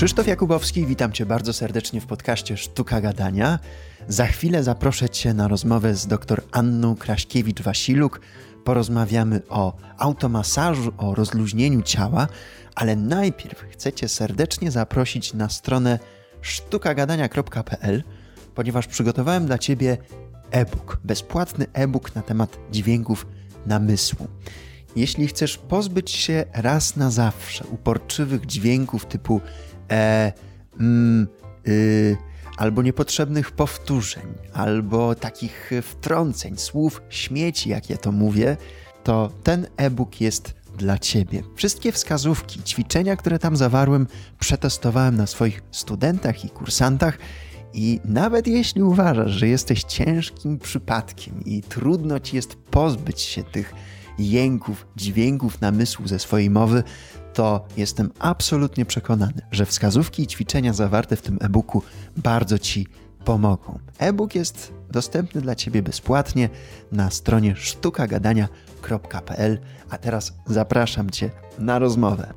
Krzysztof Jakubowski, witam Cię bardzo serdecznie w podcaście Sztuka Gadania. Za chwilę zaproszę Cię na rozmowę z dr Anną Kraśkiewicz-Wasiluk. Porozmawiamy o automasażu, o rozluźnieniu ciała, ale najpierw chcę Cię serdecznie zaprosić na stronę sztukagadania.pl, ponieważ przygotowałem dla Ciebie e-book, bezpłatny e-book na temat dźwięków namysłu. Jeśli chcesz pozbyć się raz na zawsze uporczywych dźwięków typu e, mm, y, albo niepotrzebnych powtórzeń, albo takich wtrąceń, słów śmieci, jak ja to mówię, to ten e-book jest dla Ciebie. Wszystkie wskazówki, ćwiczenia, które tam zawarłem, przetestowałem na swoich studentach i kursantach. I nawet jeśli uważasz, że jesteś ciężkim przypadkiem i trudno ci jest pozbyć się tych jęków, dźwięków namysłu ze swojej mowy, to jestem absolutnie przekonany, że wskazówki i ćwiczenia zawarte w tym e-booku bardzo Ci pomogą. E-book jest dostępny dla Ciebie bezpłatnie na stronie sztukagadania.pl, a teraz zapraszam Cię na rozmowę.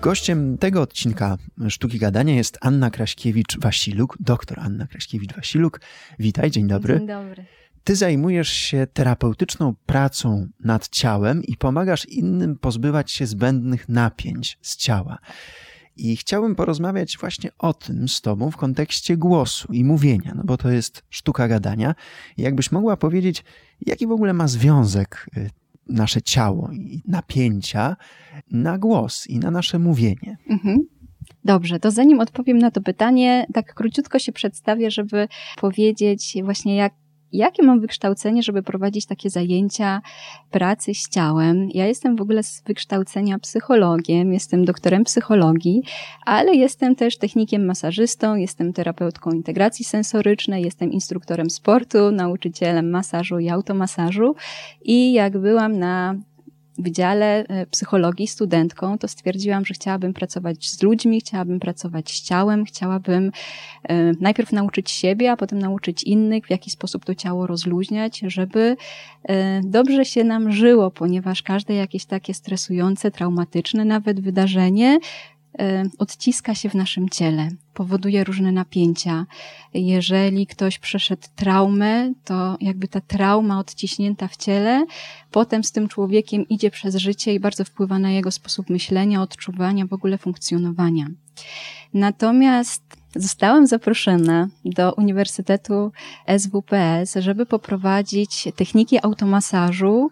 Gościem tego odcinka Sztuki Gadania jest Anna Kraśkiewicz-Wasiluk, doktor Anna Kraśkiewicz-Wasiluk. Witaj, dzień dobry. Dzień dobry. Ty zajmujesz się terapeutyczną pracą nad ciałem i pomagasz innym pozbywać się zbędnych napięć z ciała. I chciałbym porozmawiać właśnie o tym z Tobą w kontekście głosu i mówienia, no bo to jest sztuka gadania. jakbyś mogła powiedzieć, jaki w ogóle ma związek y, nasze ciało i napięcia na głos i na nasze mówienie. Mhm. Dobrze, to zanim odpowiem na to pytanie, tak króciutko się przedstawię, żeby powiedzieć właśnie jak jakie mam wykształcenie, żeby prowadzić takie zajęcia pracy z ciałem. Ja jestem w ogóle z wykształcenia psychologiem, jestem doktorem psychologii, ale jestem też technikiem masażystą, jestem terapeutką integracji sensorycznej, jestem instruktorem sportu, nauczycielem masażu i automasażu. I jak byłam na Wydziale e, Psychologii studentką, to stwierdziłam, że chciałabym pracować z ludźmi, chciałabym pracować z ciałem, chciałabym e, najpierw nauczyć siebie, a potem nauczyć innych, w jaki sposób to ciało rozluźniać, żeby e, dobrze się nam żyło, ponieważ każde jakieś takie stresujące, traumatyczne nawet wydarzenie odciska się w naszym ciele, powoduje różne napięcia. Jeżeli ktoś przeszedł traumę, to jakby ta trauma odciśnięta w ciele, potem z tym człowiekiem idzie przez życie i bardzo wpływa na jego sposób myślenia, odczuwania, w ogóle funkcjonowania. Natomiast Zostałam zaproszona do Uniwersytetu SWPS, żeby poprowadzić techniki automasażu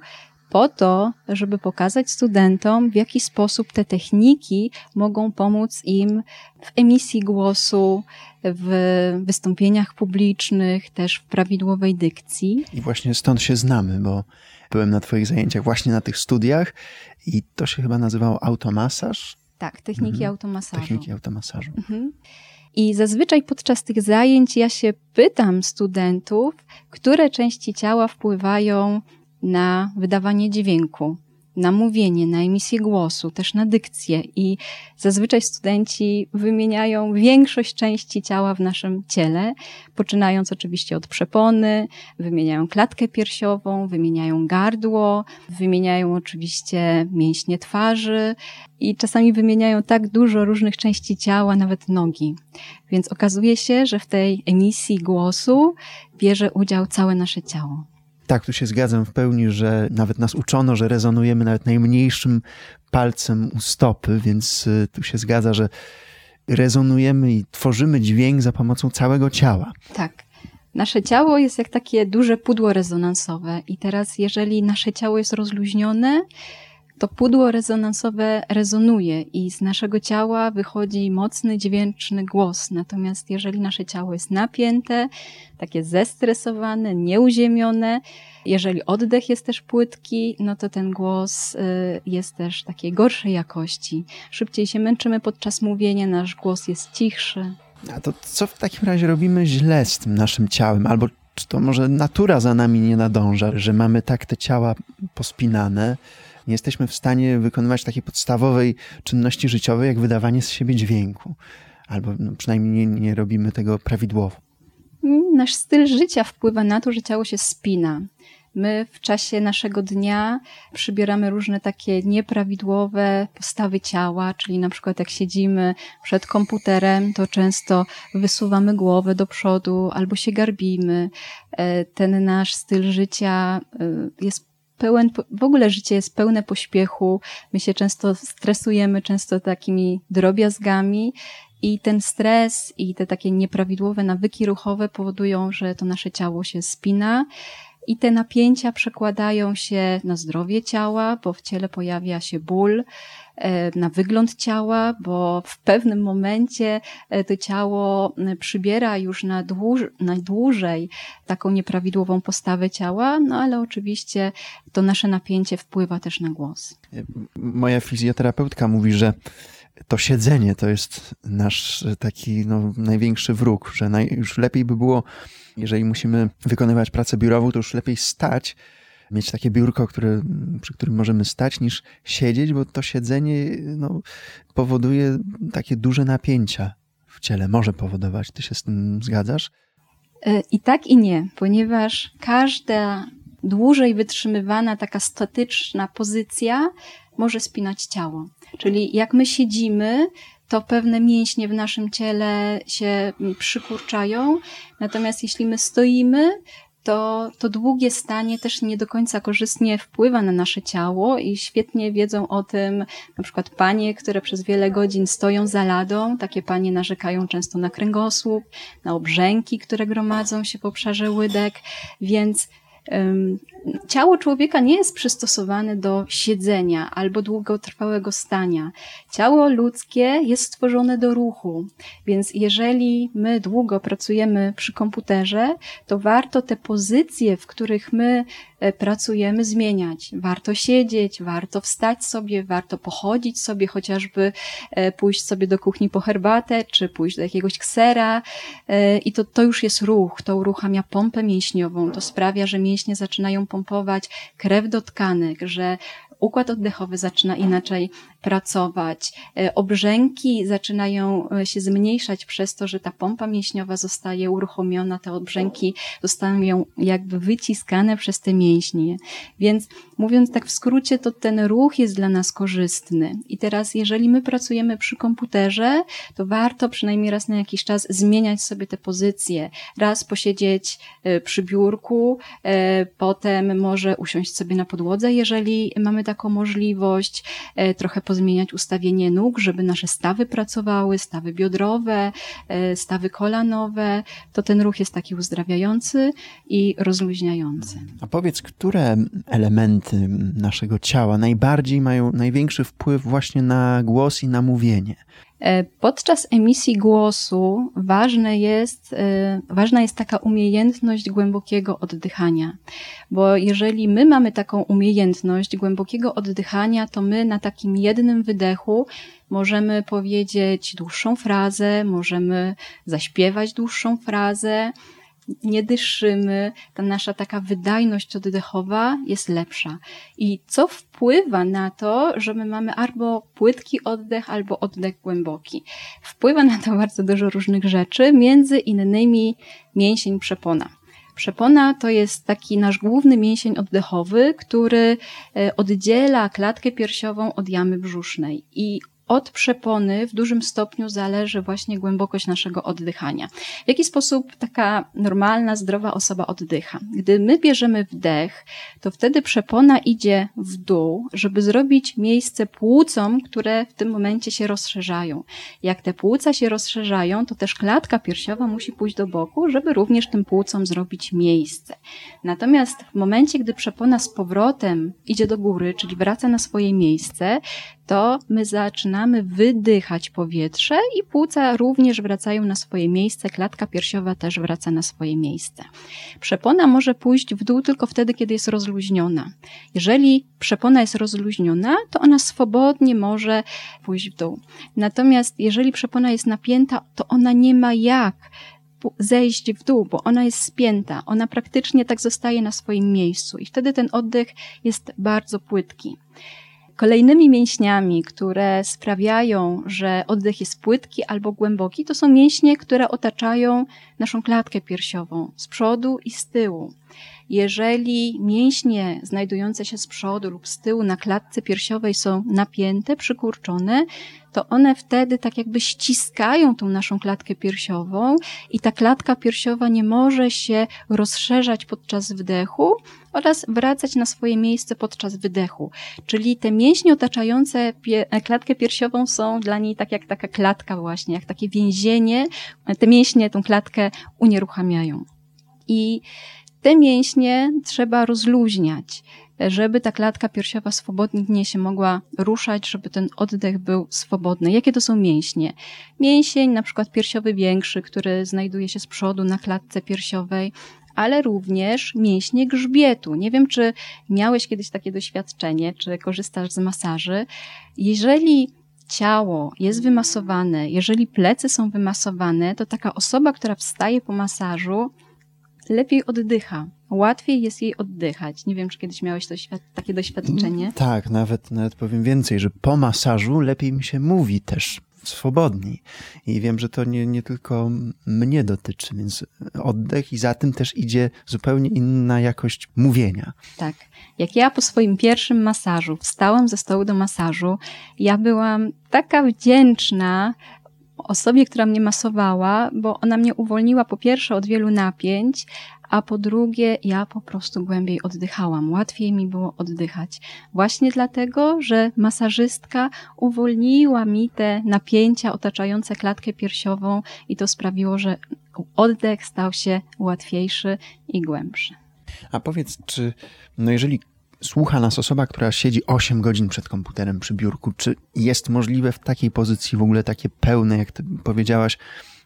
po to, żeby pokazać studentom, w jaki sposób te techniki mogą pomóc im w emisji głosu, w wystąpieniach publicznych, też w prawidłowej dykcji. I właśnie stąd się znamy, bo byłem na Twoich zajęciach właśnie na tych studiach i to się chyba nazywało automasaż. Tak, techniki mhm. automasażu. Techniki automasażu. Mhm. I zazwyczaj podczas tych zajęć ja się pytam studentów, które części ciała wpływają na wydawanie dźwięku, na mówienie, na emisję głosu, też na dykcję i zazwyczaj studenci wymieniają większość części ciała w naszym ciele, poczynając oczywiście od przepony, wymieniają klatkę piersiową, wymieniają gardło, wymieniają oczywiście mięśnie twarzy i czasami wymieniają tak dużo różnych części ciała, nawet nogi. Więc okazuje się, że w tej emisji głosu bierze udział całe nasze ciało. Tak, tu się zgadzam w pełni, że nawet nas uczono, że rezonujemy nawet najmniejszym palcem u stopy, więc y, tu się zgadza, że rezonujemy i tworzymy dźwięk za pomocą całego ciała. Tak. Nasze ciało jest jak takie duże pudło rezonansowe, i teraz, jeżeli nasze ciało jest rozluźnione, to pudło rezonansowe rezonuje i z naszego ciała wychodzi mocny, dźwięczny głos. Natomiast jeżeli nasze ciało jest napięte, takie zestresowane, nieuziemione, jeżeli oddech jest też płytki, no to ten głos y, jest też takiej gorszej jakości. Szybciej się męczymy podczas mówienia, nasz głos jest cichszy. A to co w takim razie robimy źle z tym naszym ciałem? Albo czy to może natura za nami nie nadąża, że mamy tak te ciała pospinane, nie jesteśmy w stanie wykonywać takiej podstawowej czynności życiowej, jak wydawanie z siebie dźwięku. Albo no, przynajmniej nie, nie robimy tego prawidłowo. Nasz styl życia wpływa na to, że ciało się spina. My w czasie naszego dnia przybieramy różne takie nieprawidłowe postawy ciała, czyli na przykład jak siedzimy przed komputerem, to często wysuwamy głowę do przodu albo się garbimy. E, ten nasz styl życia e, jest pełen, w ogóle życie jest pełne pośpiechu. My się często stresujemy, często takimi drobiazgami i ten stres i te takie nieprawidłowe nawyki ruchowe powodują, że to nasze ciało się spina. I te napięcia przekładają się na zdrowie ciała, bo w ciele pojawia się ból, e, na wygląd ciała, bo w pewnym momencie e, to ciało przybiera już na, dłuż, na dłużej taką nieprawidłową postawę ciała, no ale oczywiście to nasze napięcie wpływa też na głos. Moja fizjoterapeutka mówi, że to siedzenie to jest nasz taki no, największy wróg, że naj, już lepiej by było, jeżeli musimy wykonywać pracę biurową, to już lepiej stać, mieć takie biurko, które, przy którym możemy stać, niż siedzieć, bo to siedzenie no, powoduje takie duże napięcia w ciele. Może powodować. Ty się z tym zgadzasz? E, I tak i nie, ponieważ każda dłużej wytrzymywana taka statyczna pozycja może spinać ciało. Czyli jak my siedzimy, to pewne mięśnie w naszym ciele się przykurczają, natomiast jeśli my stoimy, to, to długie stanie też nie do końca korzystnie wpływa na nasze ciało i świetnie wiedzą o tym na przykład panie, które przez wiele godzin stoją za ladą. Takie panie narzekają często na kręgosłup, na obrzęki, które gromadzą się w obszarze łydek, więc Ciało człowieka nie jest przystosowane do siedzenia albo długotrwałego stania. Ciało ludzkie jest stworzone do ruchu, więc jeżeli my długo pracujemy przy komputerze, to warto te pozycje, w których my e, pracujemy, zmieniać. Warto siedzieć, warto wstać sobie, warto pochodzić sobie, chociażby e, pójść sobie do kuchni po herbatę, czy pójść do jakiegoś ksera. E, I to, to już jest ruch, to uruchamia pompę mięśniową, to sprawia, że mięśnie zaczynają pompować krew do tkanek, że układ oddechowy zaczyna inaczej pracować. E, obrzęki zaczynają e, się zmniejszać przez to, że ta pompa mięśniowa zostaje uruchomiona, te obrzęki zostają jakby wyciskane przez te mięśnie. Więc mówiąc tak w skrócie, to ten ruch jest dla nas korzystny. I teraz, jeżeli my pracujemy przy komputerze, to warto przynajmniej raz na jakiś czas zmieniać sobie te pozycje. Raz posiedzieć e, przy biurku, potem może usiąść sobie na podłodze, jeżeli mamy taką możliwość, trochę pozmieniać ustawienie nóg, żeby nasze stawy pracowały, stawy biodrowe, e, stawy kolanowe, to ten ruch jest taki uzdrawiający i rozluźniający. A powiedz, które elementy naszego ciała najbardziej mają największy wpływ właśnie na głos i na mówienie? E, podczas emisji głosu ważne jest, e, ważna jest taka umiejętność głębokiego oddychania, bo jeżeli my mamy taką umiejętność głębokiego oddychania, to my na takim jednym wydechu możemy powiedzieć dłuższą frazę, możemy zaśpiewać dłuższą frazę, nie dyszymy, ta nasza taka wydajność oddechowa jest lepsza. I co wpływa na to, że my mamy albo płytki oddech, albo oddech głęboki? Wpływa na to bardzo dużo różnych rzeczy, między innymi mięsień przepona. Przepona to jest taki nasz główny mięsień oddechowy, który e, oddziela klatkę piersiową od jamy brzusznej i od przepony w dużym stopniu zależy właśnie głębokość naszego oddychania. W jaki sposób taka normalna, zdrowa osoba oddycha? Gdy my bierzemy wdech, to wtedy przepona idzie w dół, żeby zrobić miejsce płucom, które w tym momencie się rozszerzają. Jak te płuca się rozszerzają, to też klatka piersiowa musi pójść do boku, żeby również tym płucom zrobić miejsce. Natomiast w momencie, gdy przepona z powrotem idzie do góry, czyli wraca na swoje miejsce, to my zaczynamy wydychać powietrze i płuca również wracają na swoje miejsce, klatka piersiowa też wraca na swoje miejsce. Przepona może pójść w dół tylko wtedy, kiedy jest rozluźniona. Jeżeli przepona jest rozluźniona, to ona swobodnie może pójść w dół. Natomiast jeżeli przepona jest napięta, to ona nie ma jak zejść w dół, bo ona jest spięta, ona praktycznie tak zostaje na swoim miejscu i wtedy ten oddech jest bardzo płytki. Kolejnymi mięśniami, które sprawiają, że oddech jest płytki albo głęboki, to są mięśnie, które otaczają naszą klatkę piersiową z przodu i z tyłu. Jeżeli mięśnie znajdujące się z przodu lub z tyłu na klatce piersiowej są napięte, przykurczone, to one wtedy tak jakby ściskają tą naszą klatkę piersiową i ta klatka piersiowa nie może się rozszerzać podczas wdechu oraz wracać na swoje miejsce podczas wydechu. Czyli te mięśnie otaczające klatkę piersiową są dla niej tak jak taka klatka właśnie, jak takie więzienie. Te mięśnie tą klatkę unieruchamiają. I te mięśnie trzeba rozluźniać żeby ta klatka piersiowa swobodnie się mogła ruszać, żeby ten oddech był swobodny. Jakie to są mięśnie? Mięsień, na przykład piersiowy większy, który znajduje się z przodu na klatce piersiowej, ale również mięśnie grzbietu. Nie wiem, czy miałeś kiedyś takie doświadczenie, czy korzystasz z masaży. Jeżeli ciało jest wymasowane, jeżeli plecy są wymasowane, to taka osoba, która wstaje po masażu, lepiej oddycha. Łatwiej jest jej oddychać. Nie wiem, czy kiedyś miałeś takie doświadczenie. Mm, tak, nawet, nawet powiem więcej, że po masażu lepiej mi się mówi też swobodniej. I wiem, że to nie, nie tylko mnie dotyczy, więc oddech i za tym też idzie zupełnie inna jakość mówienia. Tak. Jak ja po swoim pierwszym masażu wstałam ze stołu do masażu, ja byłam taka wdzięczna osobie, która mnie masowała, bo ona mnie uwolniła po pierwsze od wielu napięć, a po drugie ja po prostu głębiej oddychałam. Łatwiej mi było oddychać. Właśnie dlatego, że masażystka uwolniła mi te napięcia otaczające klatkę piersiową i to sprawiło, że oddech stał się łatwiejszy i głębszy. A powiedz, czy no jeżeli słucha nas osoba, która siedzi 8 godzin przed komputerem przy biurku, czy jest możliwe w takiej pozycji w ogóle takie pełne, jak ty powiedziałaś,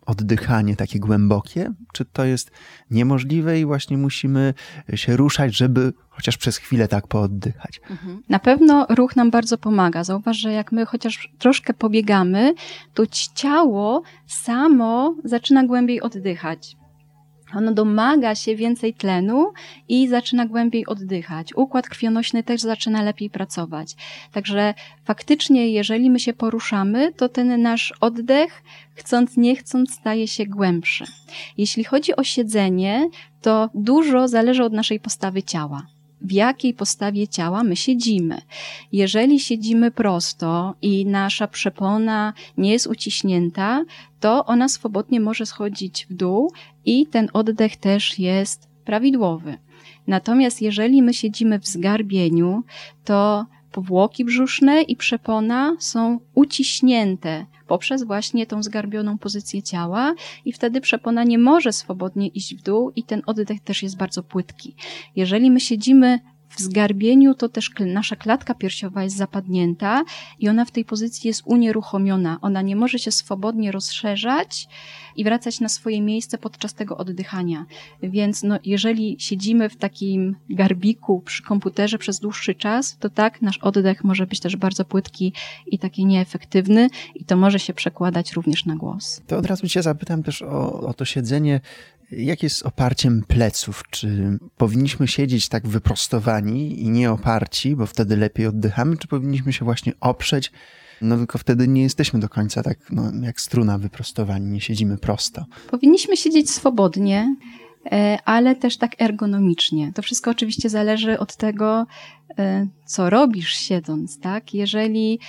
oddychanie takie głębokie? Czy to jest niemożliwe i właśnie musimy się ruszać, żeby chociaż przez chwilę tak pooddychać? Mhm. Na pewno ruch nam bardzo pomaga. Zauważ, że jak my chociaż troszkę pobiegamy, to ciało samo zaczyna głębiej oddychać ono domaga się więcej tlenu i zaczyna głębiej oddychać. Układ krwionośny też zaczyna lepiej pracować. Także faktycznie, jeżeli my się poruszamy, to ten nasz oddech, chcąc nie chcąc, staje się głębszy. Jeśli chodzi o siedzenie, to dużo zależy od naszej postawy ciała w jakiej postawie ciała my siedzimy. Jeżeli siedzimy prosto i nasza przepona nie jest uciśnięta, to ona swobodnie może schodzić w dół i ten oddech też jest prawidłowy. Natomiast jeżeli my siedzimy w zgarbieniu, to powłoki brzuszne i przepona są uciśnięte poprzez właśnie tą zgarbioną pozycję ciała i wtedy przepona nie może swobodnie iść w dół i ten oddech też jest bardzo płytki. Jeżeli my siedzimy w zgarbieniu to też nasza klatka piersiowa jest zapadnięta i ona w tej pozycji jest unieruchomiona. Ona nie może się swobodnie rozszerzać i wracać na swoje miejsce podczas tego oddychania. Więc no, jeżeli siedzimy w takim garbiku przy komputerze przez dłuższy czas, to tak, nasz oddech może być też bardzo płytki i taki nieefektywny i to może się przekładać również na głos. To od razu cię zapytam też o, o to siedzenie jak jest oparciem pleców? Czy powinniśmy siedzieć tak wyprostowani i nie oparci, bo wtedy lepiej oddychamy, czy powinniśmy się właśnie oprzeć? No tylko wtedy nie jesteśmy do końca tak no, jak struna wyprostowani, nie siedzimy prosto. Powinniśmy siedzieć swobodnie, e, ale też tak ergonomicznie. To wszystko oczywiście zależy od tego, e, co robisz siedząc, tak? Jeżeli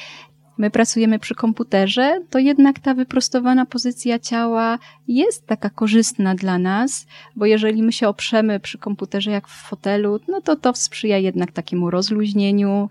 my pracujemy przy komputerze, to jednak ta wyprostowana pozycja ciała jest taka korzystna dla nas, bo jeżeli my się oprzemy przy komputerze jak w fotelu, no to to sprzyja jednak takiemu rozluźnieniu.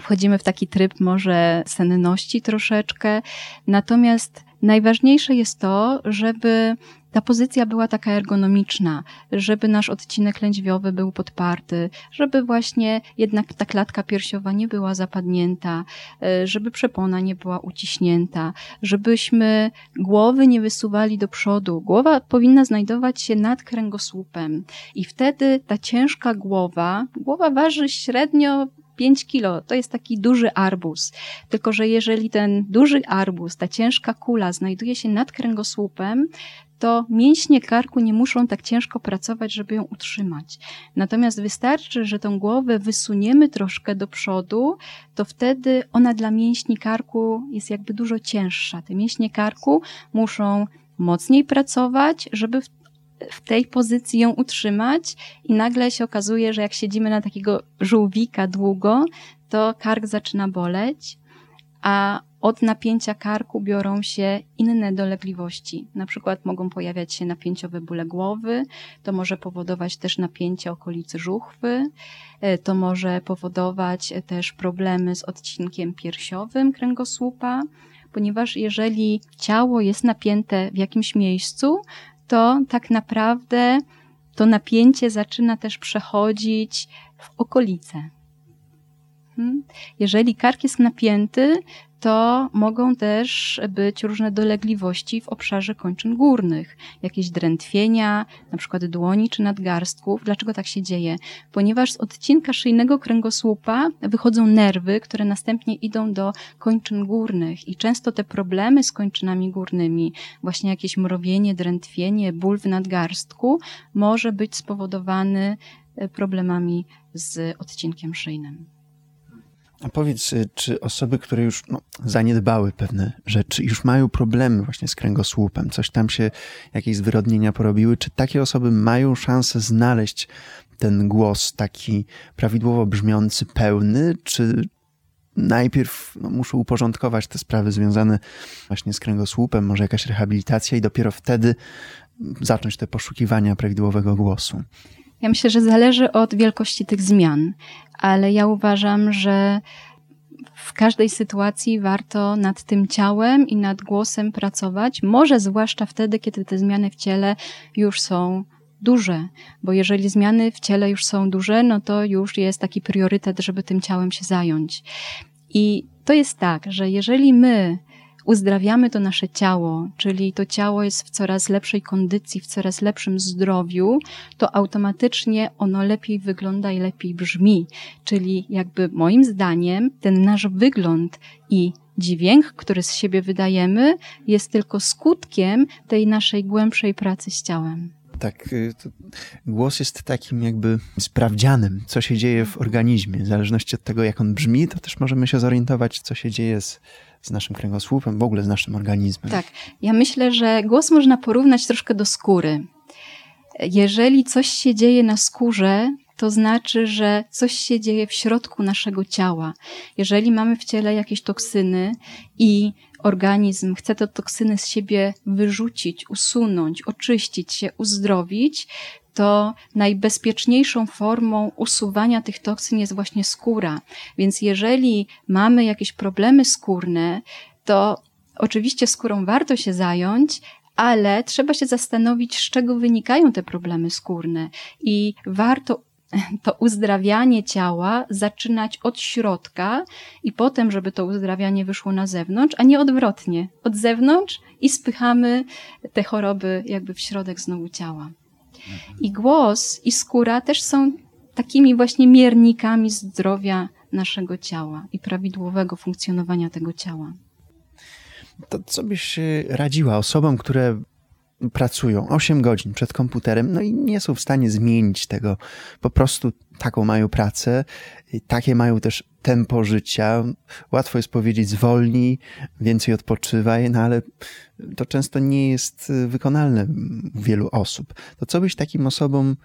Wchodzimy w taki tryb może senności troszeczkę. Natomiast najważniejsze jest to, żeby ta pozycja była taka ergonomiczna, żeby nasz odcinek lędźwiowy był podparty, żeby właśnie jednak ta klatka piersiowa nie była zapadnięta, e, żeby przepona nie była uciśnięta, żebyśmy głowy nie wysuwali do przodu. Głowa powinna znajdować się nad kręgosłupem i wtedy ta ciężka głowa, głowa waży średnio 5 kilo to jest taki duży arbuz. Tylko, że jeżeli ten duży arbuz, ta ciężka kula znajduje się nad kręgosłupem, to mięśnie karku nie muszą tak ciężko pracować, żeby ją utrzymać. Natomiast wystarczy, że tą głowę wysuniemy troszkę do przodu, to wtedy ona dla mięśni karku jest jakby dużo cięższa. Te mięśnie karku muszą mocniej pracować, żeby w tej pozycji ją utrzymać i nagle się okazuje, że jak siedzimy na takiego żółwika długo, to kark zaczyna boleć, a od napięcia karku biorą się inne dolegliwości. Na przykład mogą pojawiać się napięciowe bóle głowy, to może powodować też napięcie okolicy żuchwy, e, to może powodować też problemy z odcinkiem piersiowym kręgosłupa, ponieważ jeżeli ciało jest napięte w jakimś miejscu, to tak naprawdę to napięcie zaczyna też przechodzić w okolice. Hmm? Jeżeli kark jest napięty, to mogą też być różne dolegliwości w obszarze kończyn górnych, jakieś drętwienia, na przykład dłoni czy nadgarstków. Dlaczego tak się dzieje? Ponieważ z odcinka szyjnego kręgosłupa wychodzą nerwy, które następnie idą do kończyn górnych i często te problemy z kończynami górnymi, właśnie jakieś mrowienie, drętwienie, ból w nadgarstku, może być spowodowany e, problemami z odcinkiem szyjnym. A powiedz, y, czy osoby, które już no, zaniedbały pewne rzeczy, już mają problemy właśnie z kręgosłupem, coś tam się, jakieś zwyrodnienia porobiły, czy takie osoby mają szansę znaleźć ten głos taki prawidłowo brzmiący, pełny, czy najpierw no, muszą uporządkować te sprawy związane właśnie z kręgosłupem, może jakaś rehabilitacja i dopiero wtedy zacząć te poszukiwania prawidłowego głosu? Ja myślę, że zależy od wielkości tych zmian, ale ja uważam, że w każdej sytuacji warto nad tym ciałem i nad głosem pracować, może zwłaszcza wtedy, kiedy te zmiany w ciele już są duże, bo jeżeli zmiany w ciele już są duże, no to już jest taki priorytet, żeby tym ciałem się zająć. I to jest tak, że jeżeli my uzdrawiamy to nasze ciało, czyli to ciało jest w coraz lepszej kondycji, w coraz lepszym zdrowiu, to automatycznie ono lepiej wygląda i lepiej brzmi. Czyli jakby moim zdaniem ten nasz wygląd i dźwięk, który z siebie wydajemy, jest tylko skutkiem tej naszej głębszej pracy z ciałem. Tak, y, głos jest takim jakby sprawdzianem, co się dzieje w organizmie. W zależności od tego, jak on brzmi, to też możemy się zorientować, co się dzieje z z naszym kręgosłupem, w ogóle z naszym organizmem. Tak. Ja myślę, że głos można porównać troszkę do skóry. Jeżeli coś się dzieje na skórze, to znaczy, że coś się dzieje w środku naszego ciała. Jeżeli mamy w ciele jakieś toksyny i organizm chce te toksyny z siebie wyrzucić, usunąć, oczyścić się, uzdrowić, to najbezpieczniejszą formą usuwania tych toksyn jest właśnie skóra. Więc jeżeli mamy jakieś problemy skórne, to oczywiście skórą warto się zająć, ale trzeba się zastanowić, z czego wynikają te problemy skórne i warto to uzdrawianie ciała zaczynać od środka i potem, żeby to uzdrawianie wyszło na zewnątrz, a nie odwrotnie. Od zewnątrz i spychamy te choroby jakby w środek znowu ciała. I głos i skóra też są takimi właśnie miernikami zdrowia naszego ciała i prawidłowego funkcjonowania tego ciała. To co byś radziła osobom, które pracują 8 godzin przed komputerem, no i nie są w stanie zmienić tego. Po prostu taką mają pracę, takie mają też tempo życia. Łatwo jest powiedzieć zwolnij, więcej odpoczywaj, no ale to często nie jest wykonalne u wielu osób. To co byś takim osobom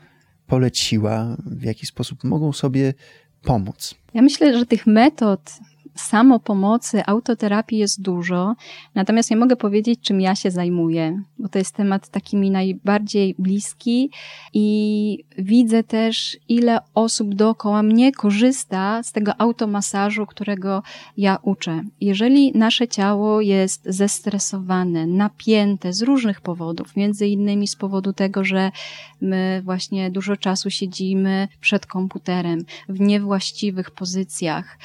poleciła, w jaki sposób mogą sobie pomóc? Ja myślę, że tych metod samopomocy, autoterapii jest dużo, natomiast nie mogę powiedzieć, czym ja się zajmuję, bo to jest temat taki mi najbardziej bliski i widzę też, ile osób dookoła mnie korzysta z tego automasażu, którego ja uczę. Jeżeli nasze ciało jest zestresowane, napięte z różnych powodów, między innymi z powodu tego, że my właśnie dużo czasu siedzimy przed komputerem w niewłaściwych pozycjach,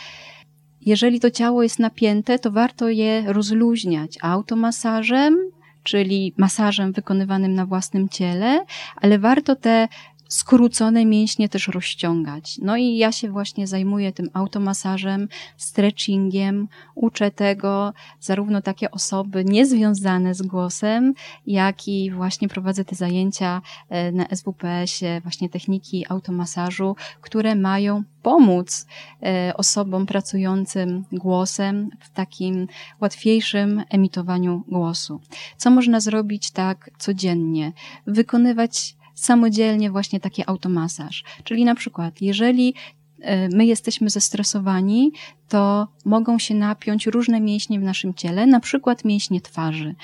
jeżeli to ciało jest napięte, to warto je rozluźniać automasażem, czyli masażem wykonywanym na własnym ciele, ale warto te skrócone mięśnie też rozciągać. No i ja się właśnie zajmuję tym automasażem, stretchingiem, uczę tego zarówno takie osoby niezwiązane z głosem, jak i właśnie prowadzę te zajęcia e, na SWPS-ie, właśnie techniki automasażu, które mają pomóc e, osobom pracującym głosem w takim łatwiejszym emitowaniu głosu. Co można zrobić tak codziennie? Wykonywać samodzielnie właśnie taki automasaż. Czyli na przykład, jeżeli e, my jesteśmy zestresowani, to mogą się napiąć różne mięśnie w naszym ciele, na przykład mięśnie twarzy.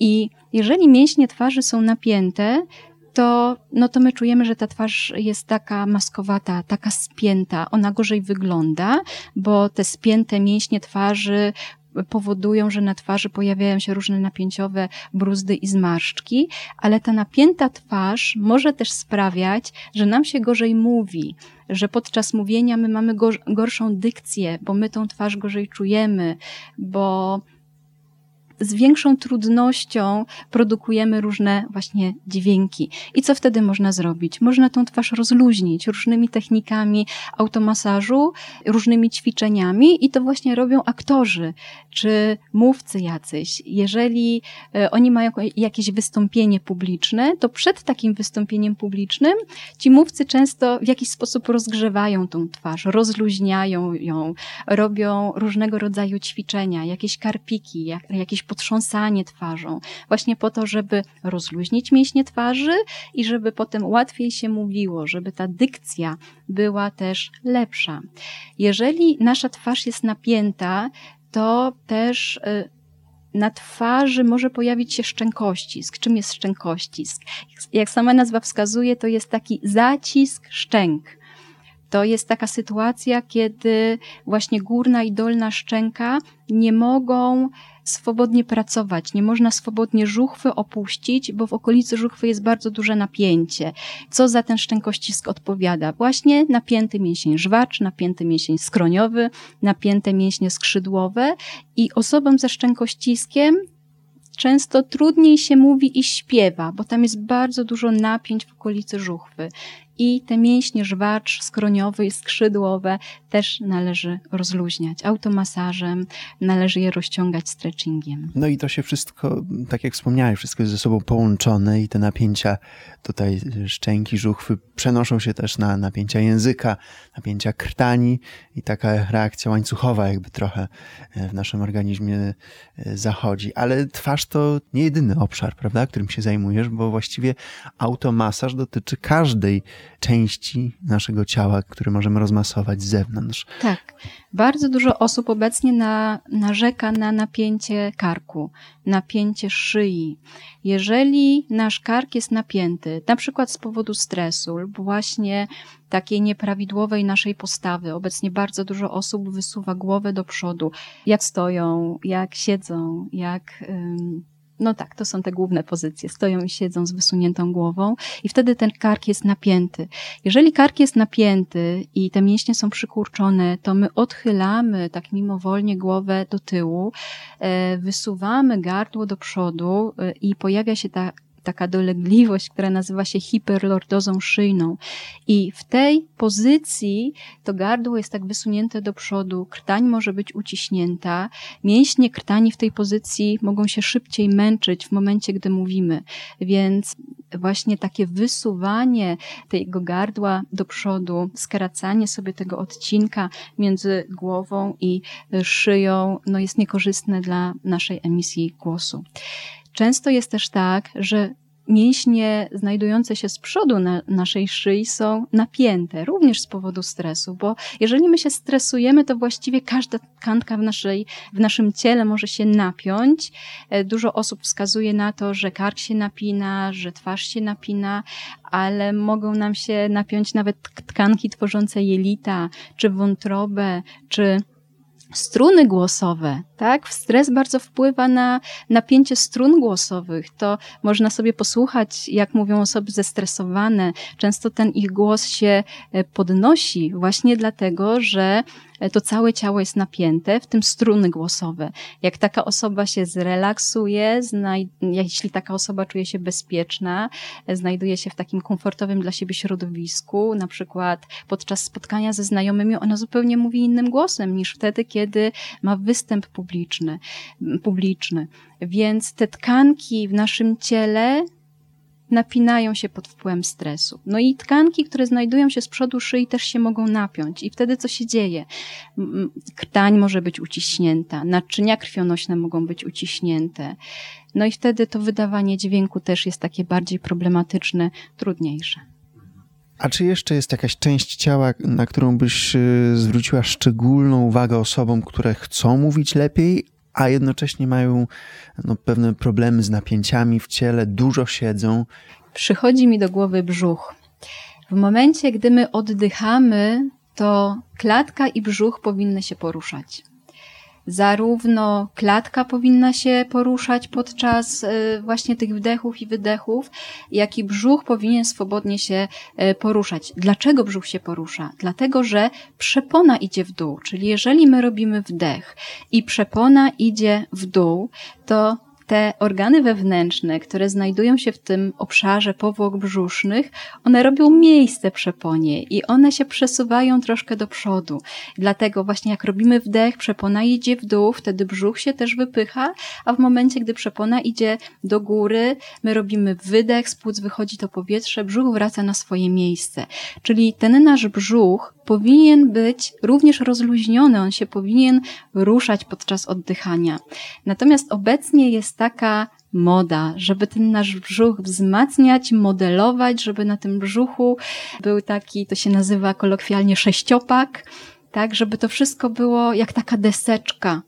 I jeżeli mięśnie twarzy są napięte, to, no to my czujemy, że ta twarz jest taka maskowata, taka spięta, ona gorzej wygląda, bo te spięte mięśnie twarzy powodują, że na twarzy pojawiają się różne napięciowe bruzdy i zmarszczki, ale ta napięta twarz może też sprawiać, że nam się gorzej mówi, że podczas mówienia my mamy gorszą dykcję, bo my tą twarz gorzej czujemy, bo z większą trudnością produkujemy różne właśnie dźwięki. I co wtedy można zrobić? Można tą twarz rozluźnić różnymi technikami automasażu, różnymi ćwiczeniami i to właśnie robią aktorzy czy mówcy jacyś. Jeżeli e, oni mają jakieś wystąpienie publiczne, to przed takim wystąpieniem publicznym ci mówcy często w jakiś sposób rozgrzewają tą twarz, rozluźniają ją, robią różnego rodzaju ćwiczenia, jakieś karpiki, jakieś potrząsanie twarzą, właśnie po to, żeby rozluźnić mięśnie twarzy i żeby potem łatwiej się mówiło, żeby ta dykcja była też lepsza. Jeżeli nasza twarz jest napięta, to też y, na twarzy może pojawić się szczękościsk. Czym jest szczękościsk? Jak sama nazwa wskazuje, to jest taki zacisk szczęk. To jest taka sytuacja, kiedy właśnie górna i dolna szczęka nie mogą swobodnie pracować, nie można swobodnie żuchwy opuścić, bo w okolicy żuchwy jest bardzo duże napięcie. Co za ten szczękościsk odpowiada? Właśnie napięty mięsień żwacz, napięty mięsień skroniowy, napięte mięśnie skrzydłowe i osobom ze szczękościskiem często trudniej się mówi i śpiewa, bo tam jest bardzo dużo napięć w okolicy żuchwy i te mięśnie żwacz skroniowe i skrzydłowe też należy rozluźniać. Automasażem należy je rozciągać stretchingiem. No i to się wszystko, tak jak wspomniałeś, wszystko jest ze sobą połączone i te napięcia tutaj szczęki, żuchwy przenoszą się też na napięcia języka, napięcia krtani i taka reakcja łańcuchowa jakby trochę e, w naszym organizmie e, zachodzi. Ale twarz to nie jedyny obszar, prawda, którym się zajmujesz, bo właściwie automasaż dotyczy każdej części naszego ciała, które możemy rozmasować z zewnątrz. Tak. Bardzo dużo osób obecnie na, narzeka na napięcie karku, napięcie szyi. Jeżeli nasz kark jest napięty, na przykład z powodu stresu lub właśnie takiej nieprawidłowej naszej postawy, obecnie bardzo dużo osób wysuwa głowę do przodu, jak stoją, jak siedzą, jak no tak, to są te główne pozycje. Stoją i siedzą z wysuniętą głową i wtedy ten kark jest napięty. Jeżeli kark jest napięty i te mięśnie są przykurczone, to my odchylamy tak mimowolnie głowę do tyłu, e, wysuwamy gardło do przodu e, i pojawia się ta taka dolegliwość, która nazywa się hiperlordozą szyjną. I w tej pozycji to gardło jest tak wysunięte do przodu, krtań może być uciśnięta, mięśnie krtani w tej pozycji mogą się szybciej męczyć w momencie, gdy mówimy. Więc właśnie takie wysuwanie tego gardła do przodu, skracanie sobie tego odcinka między głową i szyją, no jest niekorzystne dla naszej emisji głosu. Często jest też tak, że mięśnie znajdujące się z przodu na naszej szyi są napięte, również z powodu stresu, bo jeżeli my się stresujemy, to właściwie każda tkanka w, naszej, w naszym ciele może się napiąć. E, dużo osób wskazuje na to, że kark się napina, że twarz się napina, ale mogą nam się napiąć nawet tkanki tworzące jelita, czy wątrobę, czy struny głosowe, tak? Stres bardzo wpływa na napięcie strun głosowych. To można sobie posłuchać, jak mówią osoby zestresowane. Często ten ich głos się e, podnosi właśnie dlatego, że e, to całe ciało jest napięte, w tym struny głosowe. Jak taka osoba się zrelaksuje, jeśli taka osoba czuje się bezpieczna, e, znajduje się w takim komfortowym dla siebie środowisku, na przykład podczas spotkania ze znajomymi, ona zupełnie mówi innym głosem niż wtedy, kiedy ma występ publiczny publiczny, publiczny. Więc te tkanki w naszym ciele napinają się pod wpływem stresu. No i tkanki, które znajdują się z przodu szyi też się mogą napiąć. I wtedy co się dzieje? Krtań może być uciśnięta, naczynia krwionośne mogą być uciśnięte. No i wtedy to wydawanie dźwięku też jest takie bardziej problematyczne, trudniejsze. A czy jeszcze jest jakaś część ciała, na którą byś y, zwróciła szczególną uwagę osobom, które chcą mówić lepiej, a jednocześnie mają no, pewne problemy z napięciami w ciele, dużo siedzą? Przychodzi mi do głowy brzuch. W momencie, gdy my oddychamy, to klatka i brzuch powinny się poruszać zarówno klatka powinna się poruszać podczas e, właśnie tych wdechów i wydechów, jak i brzuch powinien swobodnie się e, poruszać. Dlaczego brzuch się porusza? Dlatego, że przepona idzie w dół, czyli jeżeli my robimy wdech i przepona idzie w dół, to te organy wewnętrzne, które znajdują się w tym obszarze powłok brzusznych, one robią miejsce przeponie i one się przesuwają troszkę do przodu. Dlatego właśnie jak robimy wdech, przepona idzie w dół, wtedy brzuch się też wypycha, a w momencie, gdy przepona idzie do góry, my robimy wydech, z płuc wychodzi to powietrze, brzuch wraca na swoje miejsce. Czyli ten nasz brzuch powinien być również rozluźniony, on się powinien ruszać podczas oddychania. Natomiast obecnie jest taka moda, żeby ten nasz brzuch wzmacniać, modelować, żeby na tym brzuchu był taki, to się nazywa kolokwialnie sześciopak, tak, żeby to wszystko było jak taka deseczka.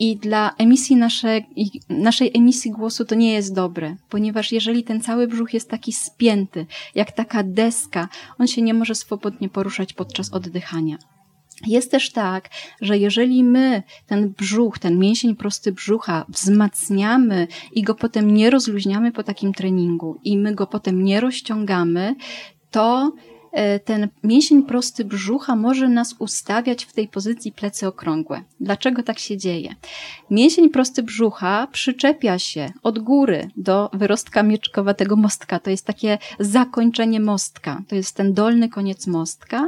I dla emisji naszej, naszej emisji głosu to nie jest dobre, ponieważ jeżeli ten cały brzuch jest taki spięty, jak taka deska, on się nie może swobodnie poruszać podczas oddychania. Jest też tak, że jeżeli my ten brzuch, ten mięsień prosty brzucha wzmacniamy i go potem nie rozluźniamy po takim treningu i my go potem nie rozciągamy, to ten mięsień prosty brzucha może nas ustawiać w tej pozycji plecy okrągłe. Dlaczego tak się dzieje? Mięsień prosty brzucha przyczepia się od góry do wyrostka mieczkowatego mostka. To jest takie zakończenie mostka. To jest ten dolny koniec mostka.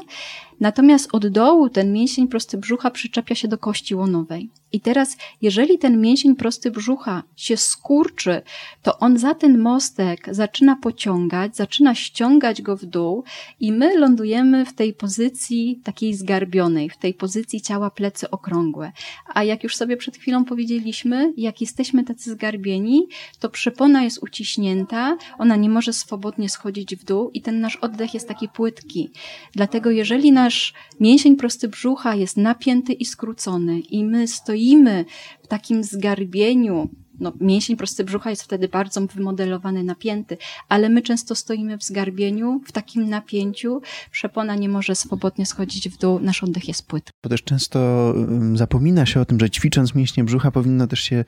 Natomiast od dołu ten mięsień prosty brzucha przyczepia się do kości łonowej. I teraz, jeżeli ten mięsień prosty brzucha się skurczy, to on za ten mostek zaczyna pociągać, zaczyna ściągać go w dół i my lądujemy w tej pozycji takiej zgarbionej, w tej pozycji ciała plecy okrągłe. A jak już sobie przed chwilą powiedzieliśmy, jak jesteśmy tacy zgarbieni, to przepona jest uciśnięta, ona nie może swobodnie schodzić w dół i ten nasz oddech jest taki płytki. Dlatego jeżeli nasz mięsień prosty brzucha jest napięty i skrócony i my stoimy stoimy w takim zgarbieniu, no, mięsień prosty brzucha jest wtedy bardzo wymodelowany, napięty, ale my często stoimy w zgarbieniu, w takim napięciu, przepona nie może swobodnie schodzić w dół, nasz oddech jest płytki. Bo też często zapomina się o tym, że ćwicząc mięśnie brzucha powinno też się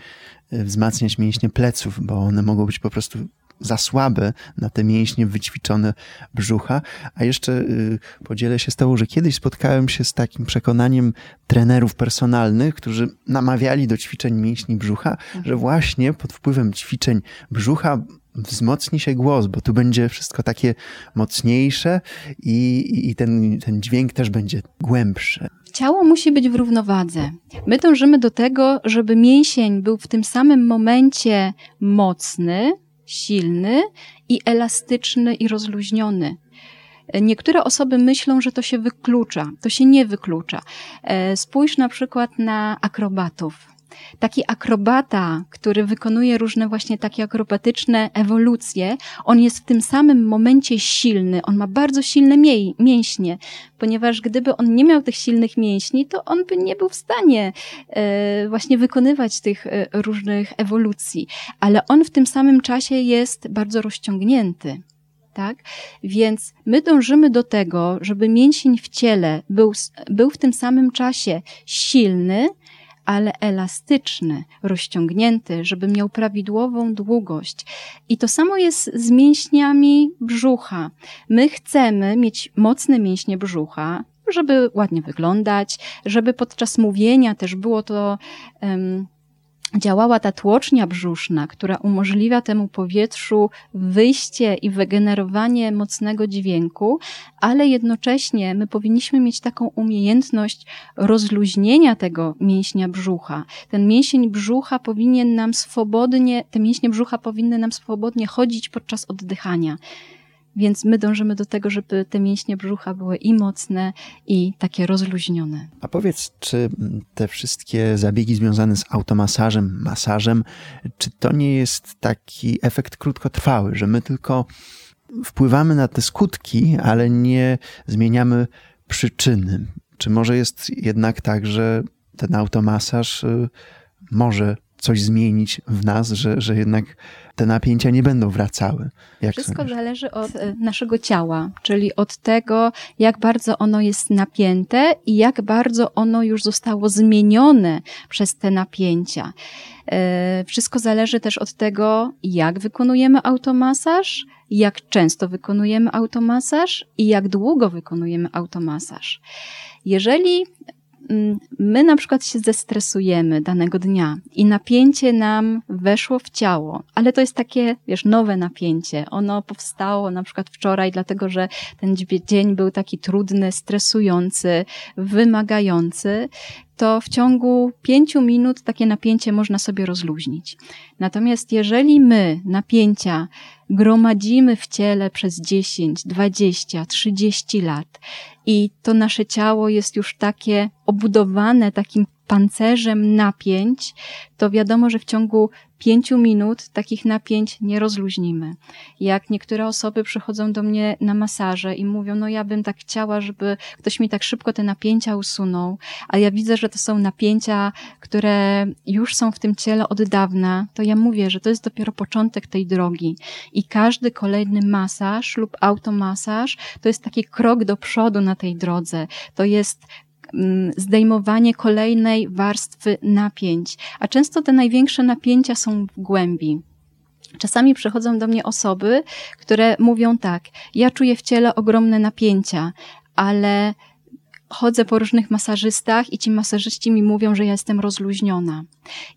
e, wzmacniać mięśnie pleców, bo one mogą być po prostu za słabe na te mięśnie wyćwiczone brzucha. A jeszcze y, podzielę się z tobą, że kiedyś spotkałem się z takim przekonaniem trenerów personalnych, którzy namawiali do ćwiczeń mięśni brzucha, mhm. że właśnie pod wpływem ćwiczeń brzucha wzmocni się głos, bo tu będzie wszystko takie mocniejsze i, i ten, ten dźwięk też będzie głębszy. Ciało musi być w równowadze. My dążymy do tego, żeby mięsień był w tym samym momencie mocny, silny i elastyczny i rozluźniony. Niektóre osoby myślą, że to się wyklucza. To się nie wyklucza. E, spójrz na przykład na akrobatów. Taki akrobata, który wykonuje różne właśnie takie akrobatyczne ewolucje, on jest w tym samym momencie silny, on ma bardzo silne mięśnie, ponieważ gdyby on nie miał tych silnych mięśni, to on by nie był w stanie e, właśnie wykonywać tych e, różnych ewolucji, ale on w tym samym czasie jest bardzo rozciągnięty. Tak? Więc my dążymy do tego, żeby mięsień w ciele był, był w tym samym czasie silny, ale elastyczny, rozciągnięty, żeby miał prawidłową długość. I to samo jest z mięśniami brzucha. My chcemy mieć mocne mięśnie brzucha, żeby ładnie wyglądać, żeby podczas mówienia też było to um, działała ta tłocznia brzuszna, która umożliwia temu powietrzu wyjście i wygenerowanie mocnego dźwięku, ale jednocześnie my powinniśmy mieć taką umiejętność rozluźnienia tego mięśnia brzucha. Ten mięsień brzucha powinien nam swobodnie, te mięśnie brzucha powinny nam swobodnie chodzić podczas oddychania. Więc my dążymy do tego, żeby te mięśnie brzucha były i mocne, i takie rozluźnione. A powiedz, czy te wszystkie zabiegi związane z automasażem, masażem, czy to nie jest taki efekt krótkotrwały, że my tylko wpływamy na te skutki, ale nie zmieniamy przyczyny? Czy może jest jednak tak, że ten automasaż y, może coś zmienić w nas, że, że jednak te napięcia nie będą wracały. Wszystko sądzisz? zależy od e, naszego ciała, czyli od tego, jak bardzo ono jest napięte i jak bardzo ono już zostało zmienione przez te napięcia. E, wszystko zależy też od tego, jak wykonujemy automasaż, jak często wykonujemy automasaż i jak długo wykonujemy automasaż. Jeżeli my na przykład się zestresujemy danego dnia i napięcie nam weszło w ciało, ale to jest takie, wiesz, nowe napięcie. Ono powstało na przykład wczoraj, dlatego że ten dzień był taki trudny, stresujący, wymagający to w ciągu pięciu minut takie napięcie można sobie rozluźnić. Natomiast jeżeli my napięcia gromadzimy w ciele przez 10, 20, 30 lat i to nasze ciało jest już takie obudowane takim pancerzem napięć, to wiadomo, że w ciągu pięciu minut takich napięć nie rozluźnimy. Jak niektóre osoby przychodzą do mnie na masaże i mówią, no ja bym tak chciała, żeby ktoś mi tak szybko te napięcia usunął, a ja widzę, że to są napięcia, które już są w tym ciele od dawna, to ja mówię, że to jest dopiero początek tej drogi i każdy kolejny masaż lub automasaż to jest taki krok do przodu na tej drodze. To jest zdejmowanie kolejnej warstwy napięć. A często te największe napięcia są w głębi. Czasami przychodzą do mnie osoby, które mówią tak: Ja czuję w ciele ogromne napięcia, ale chodzę po różnych masażystach i ci masażyści mi mówią, że ja jestem rozluźniona.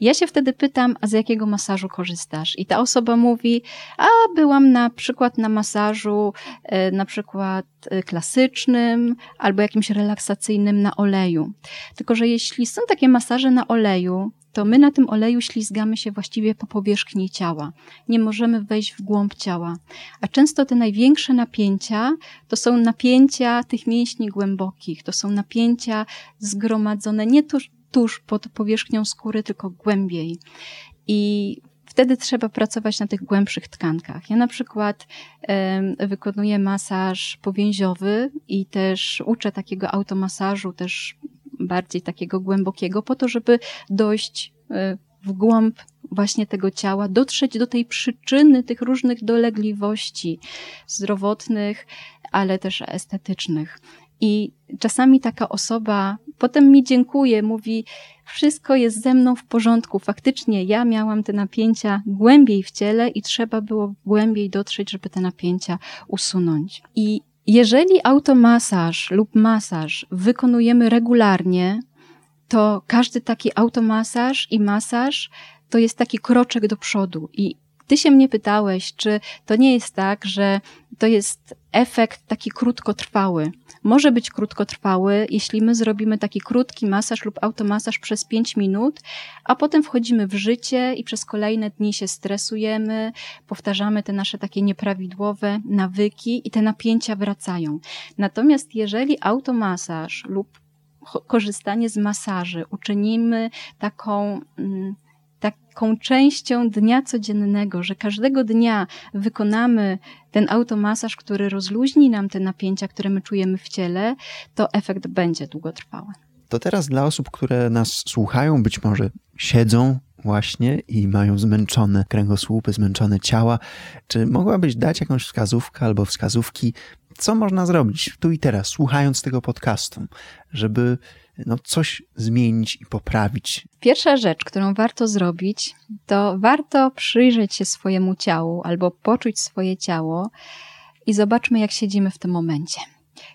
Ja się wtedy pytam, a z jakiego masażu korzystasz? I ta osoba mówi, a byłam na przykład na masażu, e, na przykład e, klasycznym albo jakimś relaksacyjnym na oleju. Tylko, że jeśli są takie masaże na oleju, to my na tym oleju ślizgamy się właściwie po powierzchni ciała. Nie możemy wejść w głąb ciała. A często te największe napięcia to są napięcia tych mięśni głębokich, to są napięcia zgromadzone nie tuż, tuż pod powierzchnią skóry, tylko głębiej. I wtedy trzeba pracować na tych głębszych tkankach. Ja na przykład y, wykonuję masaż powięziowy i też uczę takiego automasażu, też bardziej takiego głębokiego, po to, żeby dojść y, w głąb właśnie tego ciała, dotrzeć do tej przyczyny tych różnych dolegliwości zdrowotnych, ale też estetycznych. I czasami taka osoba potem mi dziękuje, mówi, wszystko jest ze mną w porządku. Faktycznie ja miałam te napięcia głębiej w ciele i trzeba było głębiej dotrzeć, żeby te napięcia usunąć. I jeżeli automasaż lub masaż wykonujemy regularnie, to każdy taki automasaż i masaż to jest taki kroczek do przodu i ty się mnie pytałeś, czy to nie jest tak, że to jest efekt taki krótkotrwały. Może być krótkotrwały, jeśli my zrobimy taki krótki masaż lub automasaż przez 5 minut, a potem wchodzimy w życie i przez kolejne dni się stresujemy, powtarzamy te nasze takie nieprawidłowe nawyki i te napięcia wracają. Natomiast jeżeli automasaż lub korzystanie z masaży uczynimy taką mm, taką częścią dnia codziennego, że każdego dnia wykonamy ten automasaż, który rozluźni nam te napięcia, które my czujemy w ciele, to efekt będzie długotrwały. To teraz dla osób, które nas słuchają, być może siedzą właśnie i mają zmęczone kręgosłupy, zmęczone ciała, czy mogłabyś dać jakąś wskazówkę albo wskazówki, co można zrobić tu i teraz, słuchając tego podcastu, żeby no, coś zmienić i poprawić? Pierwsza rzecz, którą warto zrobić, to warto przyjrzeć się swojemu ciału albo poczuć swoje ciało i zobaczmy, jak siedzimy w tym momencie.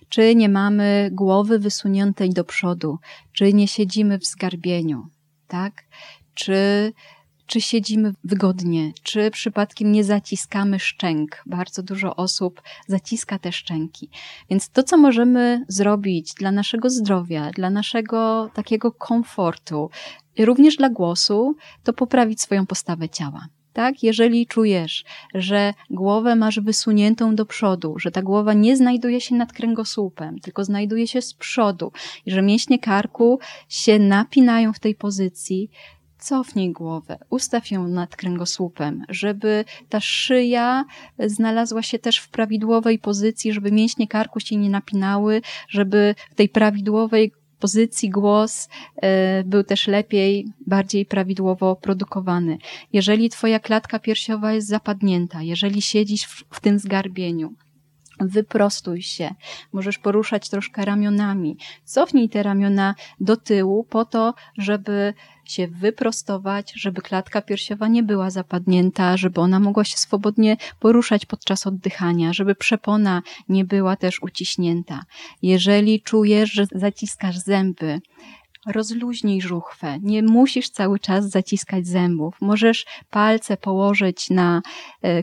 Czy nie mamy głowy wysuniętej do przodu, czy nie siedzimy w zgarbieniu, tak? Czy czy siedzimy wygodnie, czy przypadkiem nie zaciskamy szczęk. Bardzo dużo osób zaciska te szczęki. Więc to, co możemy zrobić dla naszego zdrowia, dla naszego takiego komfortu, również dla głosu, to poprawić swoją postawę ciała. Tak, jeżeli czujesz, że głowę masz wysuniętą do przodu, że ta głowa nie znajduje się nad kręgosłupem, tylko znajduje się z przodu i że mięśnie karku się napinają w tej pozycji, cofnij głowę, ustaw ją nad kręgosłupem, żeby ta szyja znalazła się też w prawidłowej pozycji, żeby mięśnie karku się nie napinały, żeby w tej prawidłowej pozycji głos e, był też lepiej, bardziej prawidłowo produkowany. Jeżeli twoja klatka piersiowa jest zapadnięta, jeżeli siedzisz w, w tym zgarbieniu, wyprostuj się. Możesz poruszać troszkę ramionami. Cofnij te ramiona do tyłu po to, żeby się wyprostować, żeby klatka piersiowa nie była zapadnięta, żeby ona mogła się swobodnie poruszać podczas oddychania, żeby przepona nie była też uciśnięta. Jeżeli czujesz, że zaciskasz zęby, rozluźnij żuchwę. Nie musisz cały czas zaciskać zębów. Możesz palce położyć na, e,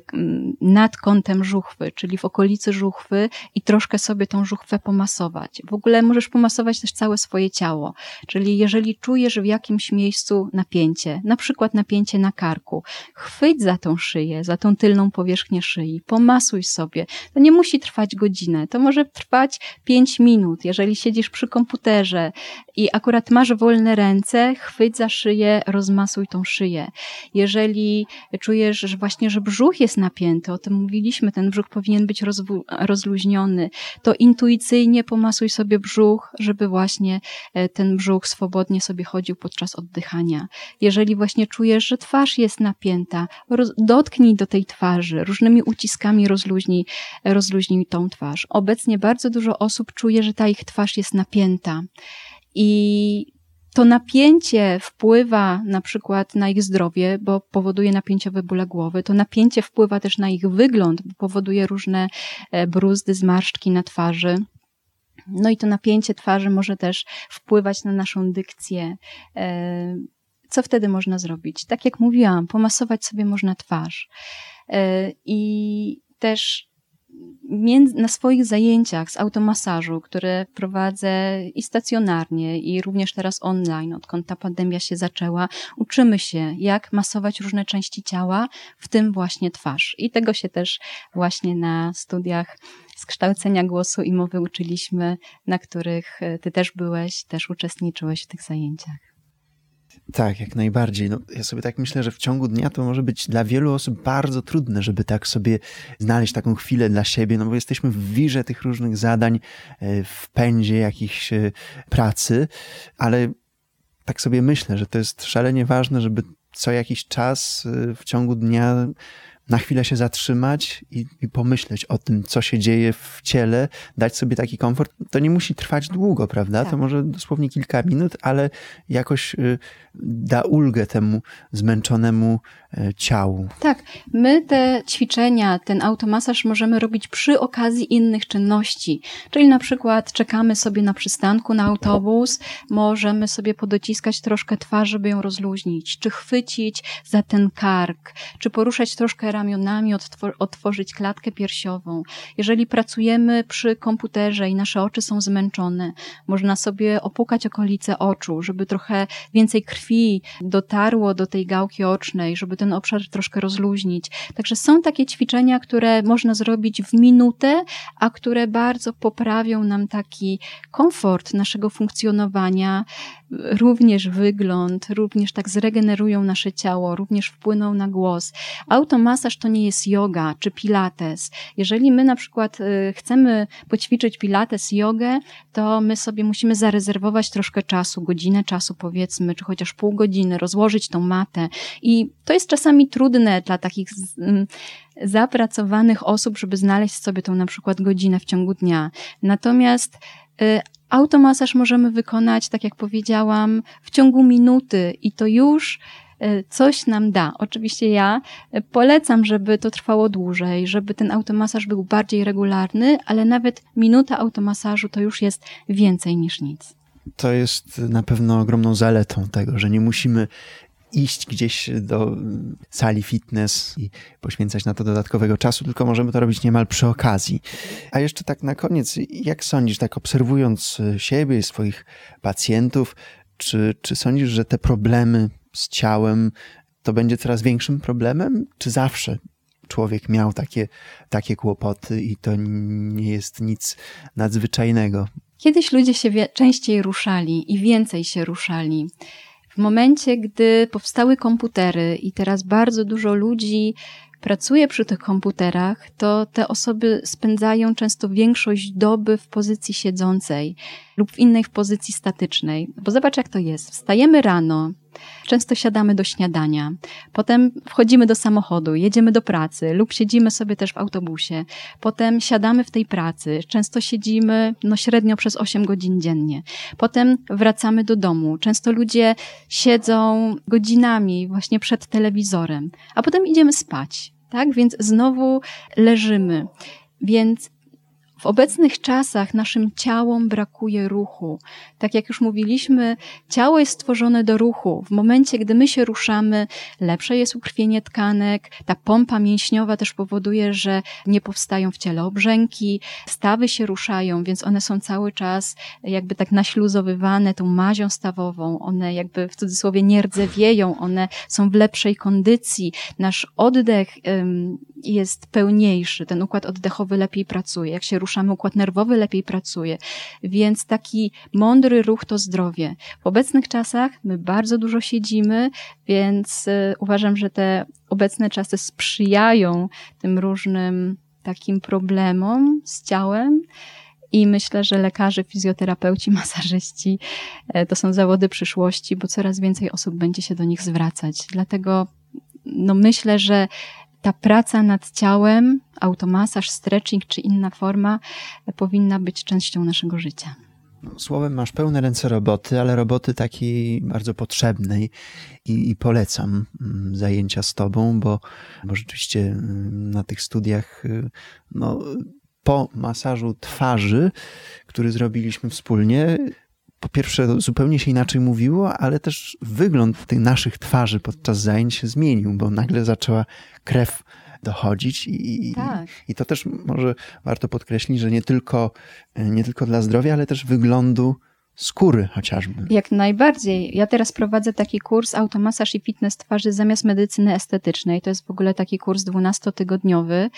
nad kątem żuchwy, czyli w okolicy żuchwy i troszkę sobie tą żuchwę pomasować. W ogóle możesz pomasować też całe swoje ciało. Czyli jeżeli czujesz w jakimś miejscu napięcie, na przykład napięcie na karku, chwyć za tą szyję, za tą tylną powierzchnię szyi, pomasuj sobie. To nie musi trwać godzinę, to może trwać pięć minut. Jeżeli siedzisz przy komputerze i akurat masz wolne ręce, chwyć za szyję, rozmasuj tą szyję. Jeżeli czujesz, że właśnie, że brzuch jest napięty, o tym mówiliśmy, ten brzuch powinien być rozluźniony, to intuicyjnie pomasuj sobie brzuch, żeby właśnie e, ten brzuch swobodnie sobie chodził podczas oddychania. Jeżeli właśnie czujesz, że twarz jest napięta, dotknij do tej twarzy, różnymi uciskami rozluźnij, rozluźnij tą twarz. Obecnie bardzo dużo osób czuje, że ta ich twarz jest napięta. I to napięcie wpływa na przykład na ich zdrowie, bo powoduje napięciowe bóle głowy. To napięcie wpływa też na ich wygląd, bo powoduje różne e, bruzdy, zmarszczki na twarzy. No i to napięcie twarzy może też wpływać na naszą dykcję. E, co wtedy można zrobić? Tak jak mówiłam, pomasować sobie można twarz. E, I też na swoich zajęciach z automasażu, które prowadzę i stacjonarnie, i również teraz online, odkąd ta pandemia się zaczęła, uczymy się, jak masować różne części ciała, w tym właśnie twarz. I tego się też właśnie na studiach z kształcenia głosu i mowy uczyliśmy, na których e, ty też byłeś, też uczestniczyłeś w tych zajęciach. Tak, jak najbardziej. No, ja sobie tak myślę, że w ciągu dnia to może być dla wielu osób bardzo trudne, żeby tak sobie znaleźć taką chwilę dla siebie, no bo jesteśmy w wirze tych różnych zadań, e, w pędzie jakichś e, pracy, ale tak sobie myślę, że to jest szalenie ważne, żeby co jakiś czas e, w ciągu dnia na chwilę się zatrzymać i, i, pomyśleć o tym, co się dzieje w ciele, dać sobie taki komfort. To nie musi trwać długo, prawda? Tak. To może dosłownie kilka minut, ale jakoś y, da ulgę temu zmęczonemu y, ciału. Tak, my te ćwiczenia, ten automasaż możemy robić przy okazji innych czynności. Czyli na przykład czekamy sobie na przystanku na autobus, możemy sobie podociskać troszkę twarz, żeby ją rozluźnić, czy chwycić za ten kark, czy poruszać troszkę ramionami otworzyć klatkę piersiową. Jeżeli pracujemy przy komputerze i nasze oczy są zmęczone, można sobie opukać okolice oczu, żeby trochę więcej krwi dotarło do tej gałki ocznej, żeby ten obszar troszkę rozluźnić. Także są takie ćwiczenia, które można zrobić w minutę, a które bardzo poprawią nam taki komfort naszego funkcjonowania, również wygląd, również tak zregenerują nasze ciało, również wpłyną na głos. Automasaż to nie jest yoga czy pilates. Jeżeli my na przykład y, chcemy poćwiczyć pilates, jogę, to my sobie musimy zarezerwować troszkę czasu, godzinę czasu powiedzmy, czy chociaż pół godziny, rozłożyć tą matę. I to jest czasami trudne dla takich mm, zapracowanych osób, żeby znaleźć sobie tą na przykład godzinę w ciągu dnia. Natomiast y, automasaż możemy wykonać, tak jak powiedziałam, w ciągu minuty i to już e, coś nam da. Oczywiście ja e, polecam, żeby to trwało dłużej, żeby ten automasaż był bardziej regularny, ale nawet minuta automasażu to już jest więcej niż nic. To jest na pewno ogromną zaletą tego, że nie musimy iść gdzieś do sali fitness i poświęcać na to dodatkowego czasu, tylko możemy to robić niemal przy okazji. A jeszcze tak na koniec, jak sądzisz, tak obserwując siebie i swoich pacjentów, czy, czy sądzisz, że te problemy z ciałem to będzie coraz większym problemem, czy zawsze człowiek miał takie, takie kłopoty i to nie jest nic nadzwyczajnego? Kiedyś ludzie się częściej ruszali i więcej się ruszali. Momencie, gdy powstały komputery i teraz bardzo dużo ludzi pracuje przy tych komputerach, to te osoby spędzają często większość doby w pozycji siedzącej lub w innej w pozycji statycznej. Bo zobacz, jak to jest. Wstajemy rano, Często siadamy do śniadania, potem wchodzimy do samochodu, jedziemy do pracy lub siedzimy sobie też w autobusie. Potem siadamy w tej pracy, często siedzimy no średnio przez 8 godzin dziennie. Potem wracamy do domu. Często ludzie siedzą godzinami właśnie przed telewizorem, a potem idziemy spać. Tak, więc znowu leżymy. Więc w obecnych czasach naszym ciałom brakuje ruchu. Tak jak już mówiliśmy, ciało jest stworzone do ruchu. W momencie, gdy my się ruszamy, lepsze jest ukrwienie tkanek. Ta pompa mięśniowa też powoduje, że nie powstają w ciele obrzęki, stawy się ruszają, więc one są cały czas jakby tak naśluzowywane tą mazią stawową. One jakby w cudzysłowie nie rdzewieją, one są w lepszej kondycji. Nasz oddech jest pełniejszy, ten układ oddechowy lepiej pracuje. Jak się ruszamy, układ nerwowy lepiej pracuje. Więc taki mądry ruch to zdrowie. W obecnych czasach my bardzo dużo siedzimy, więc y, uważam, że te obecne czasy sprzyjają tym różnym takim problemom z ciałem. I myślę, że lekarze, fizjoterapeuci, masażyści e, to są zawody przyszłości, bo coraz więcej osób będzie się do nich zwracać. Dlatego no myślę, że ta praca nad ciałem, automasaż, stretching czy inna forma powinna być częścią naszego życia. No, słowem, masz pełne ręce roboty, ale roboty takiej bardzo potrzebnej i, i, polecam mm, zajęcia z tobą, bo, bo rzeczywiście mm, na tych studiach y, no, po masażu twarzy, który zrobiliśmy wspólnie, po pierwsze zupełnie się inaczej mówiło, ale też wygląd tych naszych twarzy podczas zajęć się zmienił, bo nagle zaczęła krew dochodzić i, tak. i to też może warto podkreślić, że nie tylko, nie tylko dla zdrowia, ale też wyglądu skóry chociażby. Jak najbardziej. Ja teraz prowadzę taki kurs automasaż i fitness twarzy zamiast medycyny estetycznej. To jest w ogóle taki kurs 12-tygodniowy,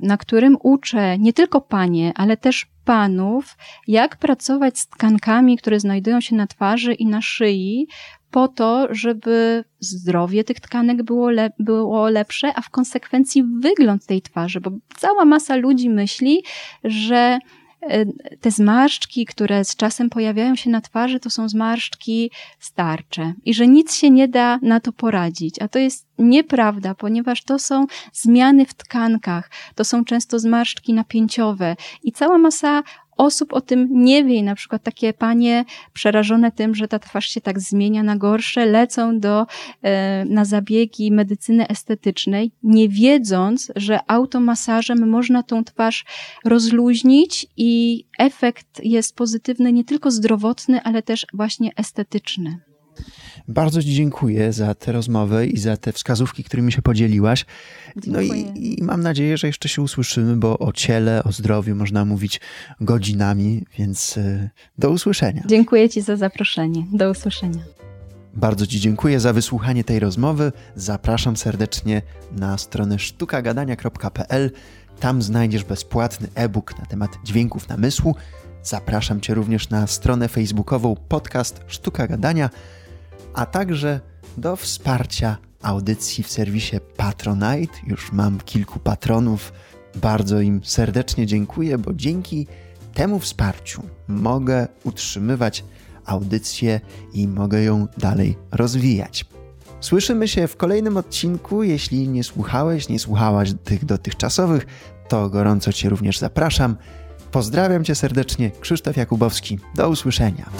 na którym uczę nie tylko panie, ale też panów, jak pracować z tkankami, które znajdują się na twarzy i na szyi, po to, żeby zdrowie tych tkanek było, było lepsze, a w konsekwencji wygląd tej twarzy, bo cała masa ludzi myśli, że e, te zmarszczki, które z czasem pojawiają się na twarzy, to są zmarszczki starcze i że nic się nie da na to poradzić. A to jest nieprawda, ponieważ to są zmiany w tkankach, to są często zmarszczki napięciowe i cała masa osób o tym nie wie. Na przykład takie panie przerażone tym, że ta twarz się tak zmienia na gorsze, lecą do, e, na zabiegi medycyny estetycznej, nie wiedząc, że automasażem można tą twarz rozluźnić i efekt jest pozytywny nie tylko zdrowotny, ale też właśnie estetyczny. Bardzo Ci dziękuję za tę rozmowę i za te wskazówki, którymi się podzieliłaś. No i, i, mam nadzieję, że jeszcze się usłyszymy, bo o ciele, o zdrowiu można mówić godzinami, więc e, do usłyszenia. Dziękuję Ci za zaproszenie. Do usłyszenia. Bardzo Ci dziękuję za wysłuchanie tej rozmowy. Zapraszam serdecznie na stronę sztukagadania.pl. Tam znajdziesz bezpłatny e-book na temat dźwięków namysłu. Zapraszam Cię również na stronę facebookową podcast Sztuka Gadania a także do wsparcia audycji w serwisie Patronite. Już mam kilku patronów. Bardzo im serdecznie dziękuję, bo dzięki temu wsparciu mogę utrzymywać audycję i mogę ją dalej rozwijać. Słyszymy się w kolejnym odcinku. Jeśli nie słuchałeś, nie słuchałaś tych dotychczasowych, to gorąco Cię również zapraszam. Pozdrawiam cię serdecznie, Krzysztof Jakubowski. Do usłyszenia.